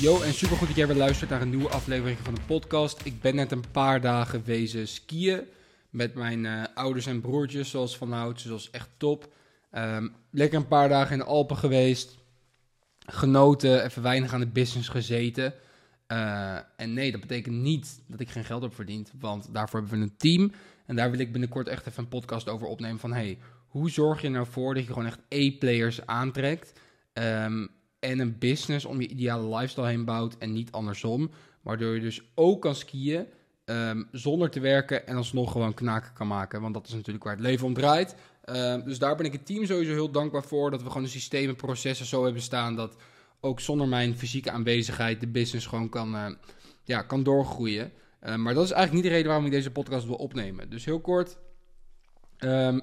Yo, en supergoed dat jij weer luistert naar een nieuwe aflevering van de podcast. Ik ben net een paar dagen wezen skiën met mijn eh, ouders en broertjes, zoals vanouds. Dus dat was echt top. Ehm, lekker een paar dagen in de Alpen geweest. Genoten, even weinig aan de business gezeten. Eh, en nee, dat betekent niet dat ik geen geld heb verdiend, want daarvoor hebben we een team. En daar wil ik binnenkort echt even een podcast over opnemen van... hey, hoe zorg je nou voor dat je gewoon echt E-players aantrekt... Ehm, en een business om je ideale lifestyle heen bouwt en niet andersom. Waardoor je dus ook kan skiën ehm, zonder te werken en alsnog gewoon knaken kan maken. Want dat is natuurlijk waar het leven om draait. Ehm, dus daar ben ik het team sowieso heel dankbaar voor. Dat we gewoon de systemen, processen zo hebben staan dat ook zonder mijn fysieke aanwezigheid de business gewoon kan, uh, ja, kan doorgroeien. Maar dat is eigenlijk niet de reden waarom ik deze podcast wil opnemen. Dus heel kort,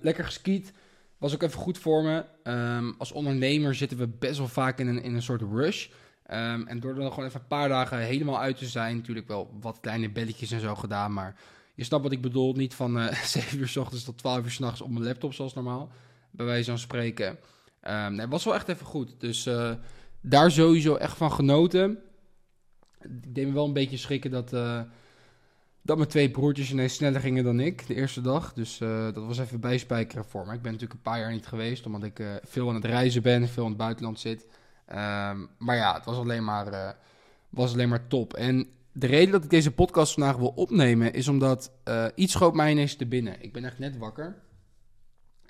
lekker geskiet. Was ook even goed voor me. Ehm, als ondernemer zitten we best wel vaak in een, in een soort rush. Um, en door er dan gewoon even een paar dagen helemaal uit te zijn, natuurlijk wel wat kleine belletjes en zo gedaan. Maar je snapt wat ik bedoel. Niet van uh, eh, 7 uur s ochtends tot 12 uur s'nachts op mijn laptop, zoals normaal. Bij wijze van spreken. Um, nee, was wel echt even goed. Dus uh, daar sowieso echt van genoten. Ik deed me wel een beetje schrikken dat. Uh, dat mijn twee broertjes ineens sneller gingen dan ik de eerste dag. Dus uh, dat was even bijspijkeren voor me. Ik ben natuurlijk een paar jaar niet geweest, omdat ik uh, veel aan het reizen ben, veel in het buitenland zit. Um, maar ja, het was alleen, maar, uh, was alleen maar top. En de reden dat ik deze podcast vandaag wil opnemen, is omdat iets schoot mij ineens te binnen. Ik ben echt net wakker.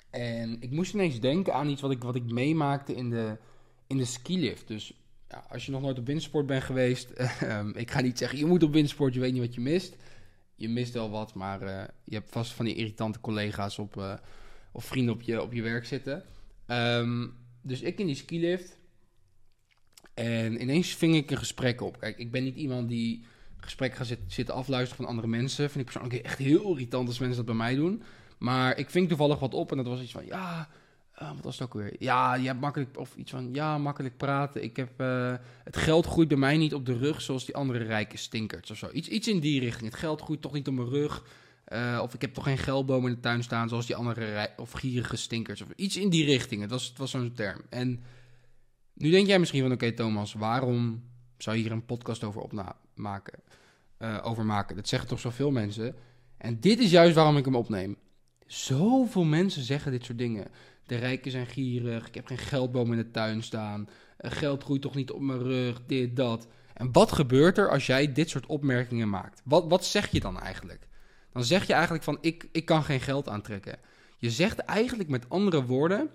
En ik moest ineens denken aan iets wat ik, wat ik meemaakte in de, in de skilift. Dus ja, als je nog nooit op windsport bent geweest, ehm, ik ga niet zeggen je moet op windsport, je weet niet wat je mist je mist wel wat, maar uh, je hebt vast van die irritante collega's op, uh, of vrienden op je, op je werk zitten. Um, dus ik in die skilift. En ineens ving ik een gesprek op. Kijk, ik ben niet iemand die gesprek gaat zitten afluisteren van andere mensen. Vind ik persoonlijk echt heel irritant als mensen dat bij mij doen. Maar ik ving toevallig wat op en dat was iets van, ja, uh, wat was het ook weer? Ja, je hebt makkelijk, of iets van, ja, makkelijk praten. Ik heb, uh, het geld groeit bij mij niet op de rug zoals die andere rijke stinkers of zo. Iets, iets in die richting. Het geld groeit toch niet op mijn rug. Uh, of ik heb toch geen geldboom in de tuin staan zoals die andere of gierige stinkers. Of iets in die richting. Het was, het was zo'n term. En nu denk jij misschien van, oké Thomas, waarom zou je hier een podcast over opmaken? over maken? Dat zeggen toch zoveel mensen? En dit is juist waarom ik hem opneem. Zoveel mensen zeggen dit soort dingen. De rijken zijn gierig. Ik heb geen geldboom in de tuin staan. Eh, geld groeit toch niet op mijn rug. Dit, dat. En wat gebeurt er als jij dit soort opmerkingen maakt? Wat, wat zeg je dan eigenlijk? Dan zeg je eigenlijk van ik, ik kan geen geld aantrekken. Je zegt eigenlijk met andere woorden: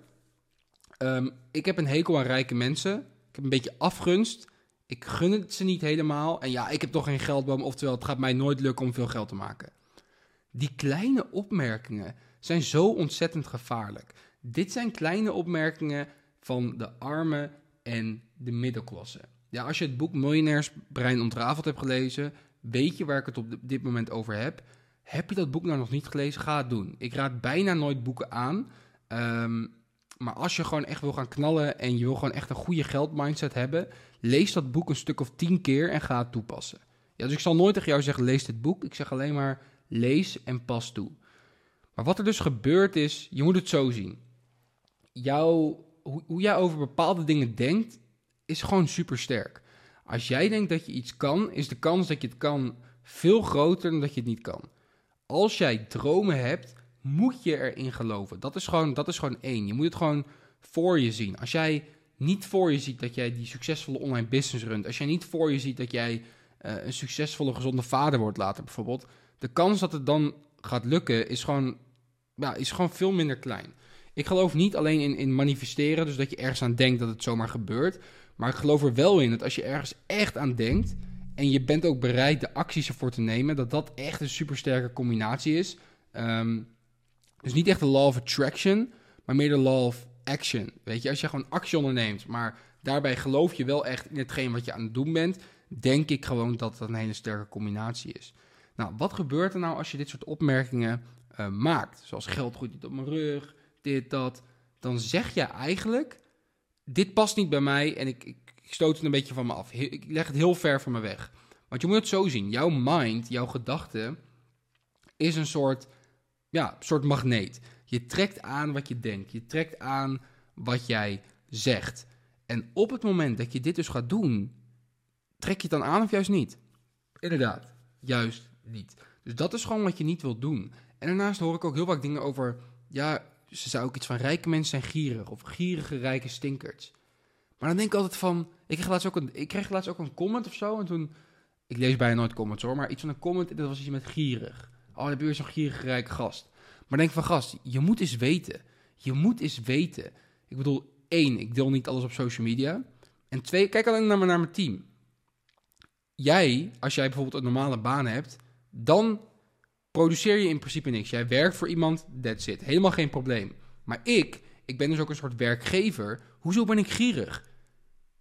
um, ik heb een hekel aan rijke mensen. Ik heb een beetje afgunst. Ik gun het ze niet helemaal. En ja, ik heb toch geen geldboom. Oftewel, het gaat mij nooit lukken om veel geld te maken. Die kleine opmerkingen zijn zo ontzettend gevaarlijk. Dit zijn kleine opmerkingen van de armen en de middenklasse. Ja, als je het boek Miljonairsbrein ontrafeld hebt gelezen, weet je waar ik het op dit moment over heb. Heb je dat boek nou nog niet gelezen? Ga het doen. Ik raad bijna nooit boeken aan. Um, maar als je gewoon echt wil gaan knallen en je wil gewoon echt een goede geldmindset hebben, lees dat boek een stuk of tien keer en ga het toepassen. Ja, dus ik zal nooit tegen jou zeggen, lees dit boek. Ik zeg alleen maar, lees en pas toe. Maar wat er dus gebeurt is, je moet het zo zien jouw, hoe, hoe jij over bepaalde dingen denkt, is gewoon super sterk. Als jij denkt dat je iets kan, is de kans dat je het kan veel groter dan dat je het niet kan. Als jij dromen hebt, moet je erin geloven. Dat is gewoon, dat is gewoon één. Je moet het gewoon voor je zien. Als jij niet voor je ziet dat jij die succesvolle online business runt, als jij niet voor je ziet dat jij uh, een succesvolle, gezonde vader wordt later bijvoorbeeld, de kans dat het dan gaat lukken is gewoon, ja, is gewoon veel minder klein. Ik geloof niet alleen in, in manifesteren, dus dat je ergens aan denkt dat het zomaar gebeurt. Maar ik geloof er wel in dat als je ergens echt aan denkt en je bent ook bereid de acties ervoor te nemen, dat dat echt een supersterke combinatie is. Um, dus niet echt de law of attraction, maar meer de law of action. Weet je, als je gewoon actie onderneemt, maar daarbij geloof je wel echt in hetgeen wat je aan het doen bent, denk ik gewoon dat dat een hele sterke combinatie is. Nou, wat gebeurt er nou als je dit soort opmerkingen uh, maakt? Zoals geld groeit niet op mijn rug, dit, dat. Dan zeg je eigenlijk, dit past niet bij mij en ik, ik, ik stoot het een beetje van me af. Ik leg het heel ver van me weg. Want je moet het zo zien, jouw mind, jouw gedachte, is een soort, ja, soort magneet. Je Je trekt aan wat je denkt. Je trekt aan wat jij zegt. En op het moment dat je dit dus gaat doen, trek je het dan aan of juist niet? Inderdaad, juist niet. Dus dat is gewoon wat je niet wilt doen. En daarnaast hoor ik ook heel vaak dingen over, ja, ze zou ook iets van rijke mensen zijn gierig of gierige rijke stinkers. Maar dan denk ik altijd van, ik kreeg laatst ook een, ik kreeg laatst ook een comment of zo en toen, ik lees bijna nooit comments hoor, maar iets van een comment, dat was iets met gierig. Oh, dan heb je weer zo'n gierige rijke gast. Maar denk van gast, je moet eens weten. Je moet eens weten. Ik bedoel, één, ik deel niet alles op social media. En twee, kijk alleen naar, naar mijn team. Jij, als jij bijvoorbeeld een normale baan hebt, dan produceer je in principe niks. Jij werkt voor iemand, that's it. Helemaal geen probleem. Maar ik, ik ben dus ook een soort werkgever. Hoezo ben ik gierig?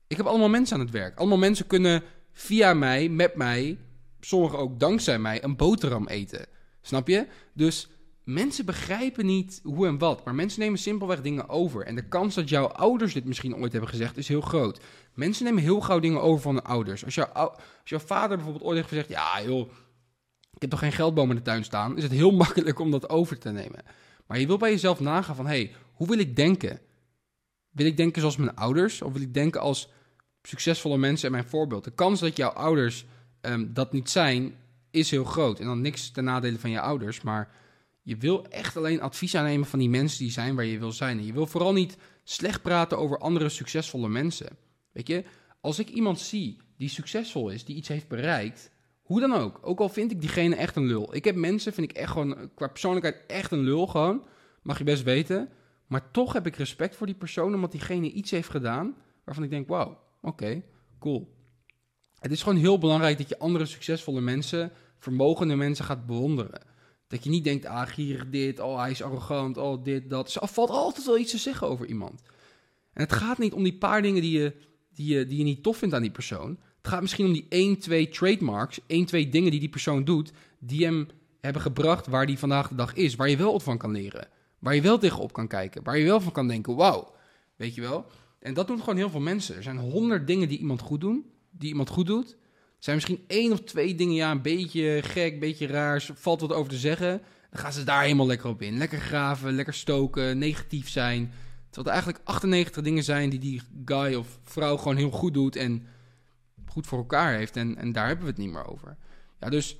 Ik heb allemaal mensen aan het werk. Allemaal mensen kunnen via mij, met mij, sommigen ook dankzij mij, een boterham eten. Snap je? Dus mensen begrijpen niet hoe en wat, maar mensen nemen simpelweg dingen over. En de kans dat jouw ouders dit misschien ooit hebben gezegd is heel groot. Mensen nemen heel gauw dingen over van hun ouders. Als, jouw, als jouw vader bijvoorbeeld ooit heeft gezegd: Ja, joh, ik heb toch geen geldboom in de tuin staan, is het heel makkelijk om dat over te nemen. Maar je wil bij jezelf nagaan van: hey, hoe wil ik denken? Wil ik denken zoals mijn ouders? Of wil ik denken als succesvolle mensen en mijn voorbeeld? De kans dat jouw ouders um, dat niet zijn, is heel groot. En dan niks ten nadele van je ouders, maar je wil echt alleen advies aannemen van die mensen die zijn waar je wil zijn. En je wil vooral niet slecht praten over andere succesvolle mensen. Weet je, als ik iemand zie die succesvol is, die iets heeft bereikt, hoe dan ook. Ook al vind ik diegene echt een lul. Ik heb mensen, vind ik echt gewoon, qua persoonlijkheid echt een lul gewoon. Mag je best weten. Maar toch heb ik respect voor die persoon, omdat diegene iets heeft gedaan waarvan ik denk, wauw, oké, cool. Het is gewoon heel belangrijk dat je andere succesvolle mensen, vermogende mensen gaat bewonderen. Dat je niet denkt, ah, gierig dit, oh, hij is arrogant, oh, dit, dat. Er valt altijd wel iets te zeggen over iemand. En het gaat niet om die paar dingen die je, die je, die je niet tof vindt aan die persoon. Het gaat misschien om die 1, 2 trademarks, 1, 2 dingen die die persoon doet, die hem hebben gebracht waar die vandaag de dag is. Waar je wel wat van kan leren. Waar je wel tegenop kan kijken. Waar je wel van kan denken, wauw. Weet je wel? En dat doen gewoon heel veel mensen. Er zijn honderd dingen die iemand goed doen. Die iemand goed doet. Er zijn misschien één of twee dingen, ja, een beetje gek, een beetje raar. Valt wat over te zeggen. Dan gaan ze daar helemaal lekker op in. Lekker graven, lekker stoken, negatief zijn. Terwijl er eigenlijk 98 dingen zijn die die guy of vrouw gewoon heel goed doet. En goed voor elkaar heeft. En, en daar hebben we het niet meer over. Ja, dus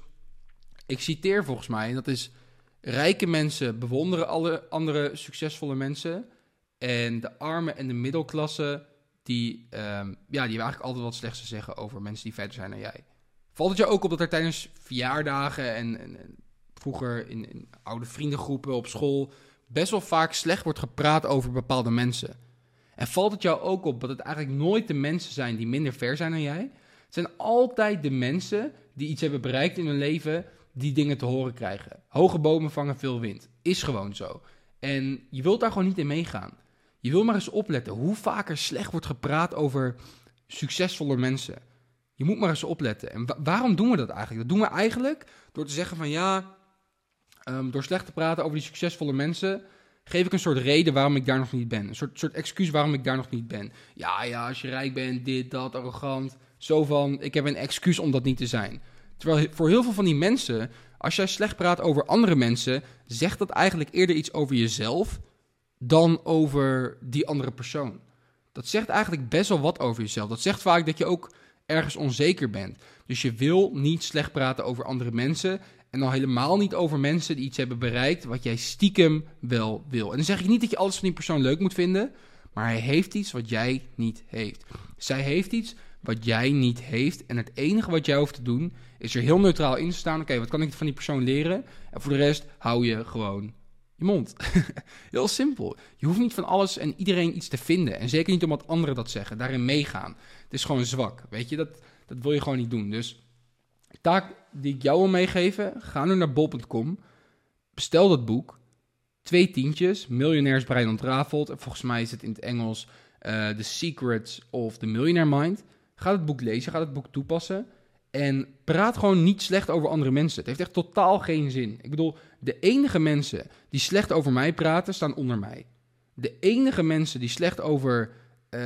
ik citeer volgens mij, en dat is... Rijke mensen bewonderen alle andere succesvolle mensen. En de arme en de middelklasse, die, um, ja, die eigenlijk altijd wat slechts te zeggen over mensen die verder zijn dan jij. Valt het je ook op dat er tijdens verjaardagen en, en, vroeger in, oude vriendengroepen op school best wel vaak slecht wordt gepraat over bepaalde mensen? En valt het jou ook op dat het eigenlijk nooit de mensen zijn die minder ver zijn dan jij? Zijn altijd de mensen die iets hebben bereikt in hun leven die dingen te horen krijgen. Hoge bomen vangen veel wind. Is gewoon zo. En je wilt daar gewoon niet in meegaan. Je wil maar eens opletten hoe vaker slecht wordt gepraat over succesvolle mensen. Je moet maar eens opletten. En waarom doen we dat eigenlijk? Dat doen we eigenlijk door te zeggen van ja, um, door slecht te praten over die succesvolle mensen, geef ik een soort reden waarom ik daar nog niet ben. Een soort, soort excuus waarom ik daar nog niet ben. Ja, ja, als je rijk bent, dit, dat, arrogant. Zo van, ik heb een excuus om dat niet te zijn. Terwijl voor heel veel van die mensen, als jij slecht praat over andere mensen, zegt dat eigenlijk eerder iets over jezelf dan over die andere persoon. Dat zegt eigenlijk best wel wat over jezelf. Dat zegt vaak dat je ook ergens onzeker bent. Dus je wil niet slecht praten over andere mensen. En dan helemaal niet over mensen die iets hebben bereikt wat jij stiekem wel wil. En dan zeg ik niet dat je alles van die persoon leuk moet vinden. Maar hij heeft iets wat jij niet heeft. Zij heeft iets wat jij niet heeft. En het enige wat jij hoeft te doen, is er heel neutraal in te staan. Oké, wat kan ik van die persoon leren? En voor de rest hou je gewoon je mond. heel simpel. Je hoeft niet van alles en iedereen iets te vinden. En zeker niet omdat anderen dat zeggen. Daarin meegaan. Het is gewoon zwak. Weet je, dat, dat wil je gewoon niet doen. Dus taak die ik jou wil meegeven, ga nu naar bol.com. Bestel dat boek. Twee tientjes. Miljonairsbrein ontrafeld. En volgens mij is het in het Engels uh, The Secrets of the Millionaire Mind. Ga het boek lezen, ga het boek toepassen. En praat gewoon niet slecht over andere mensen. Het heeft echt totaal geen zin. Ik bedoel, de enige mensen die slecht over mij praten, staan onder mij. De enige mensen die slecht over uh,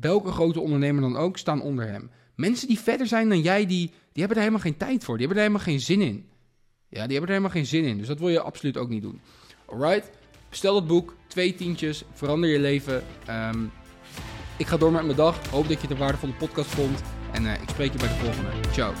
welke grote ondernemer dan ook, staan onder hem. Mensen die verder zijn dan jij, die, die hebben er helemaal geen tijd voor. Die hebben er helemaal geen zin in. Ja, die hebben er helemaal geen zin in. Dus dat wil je absoluut ook niet doen. Alright? Bestel het boek. Twee tientjes. Verander je leven. Ehm, ik ga door met mijn dag. Hoop dat je het een waardevolle podcast vond. En eh, ik spreek je bij de volgende. Ciao.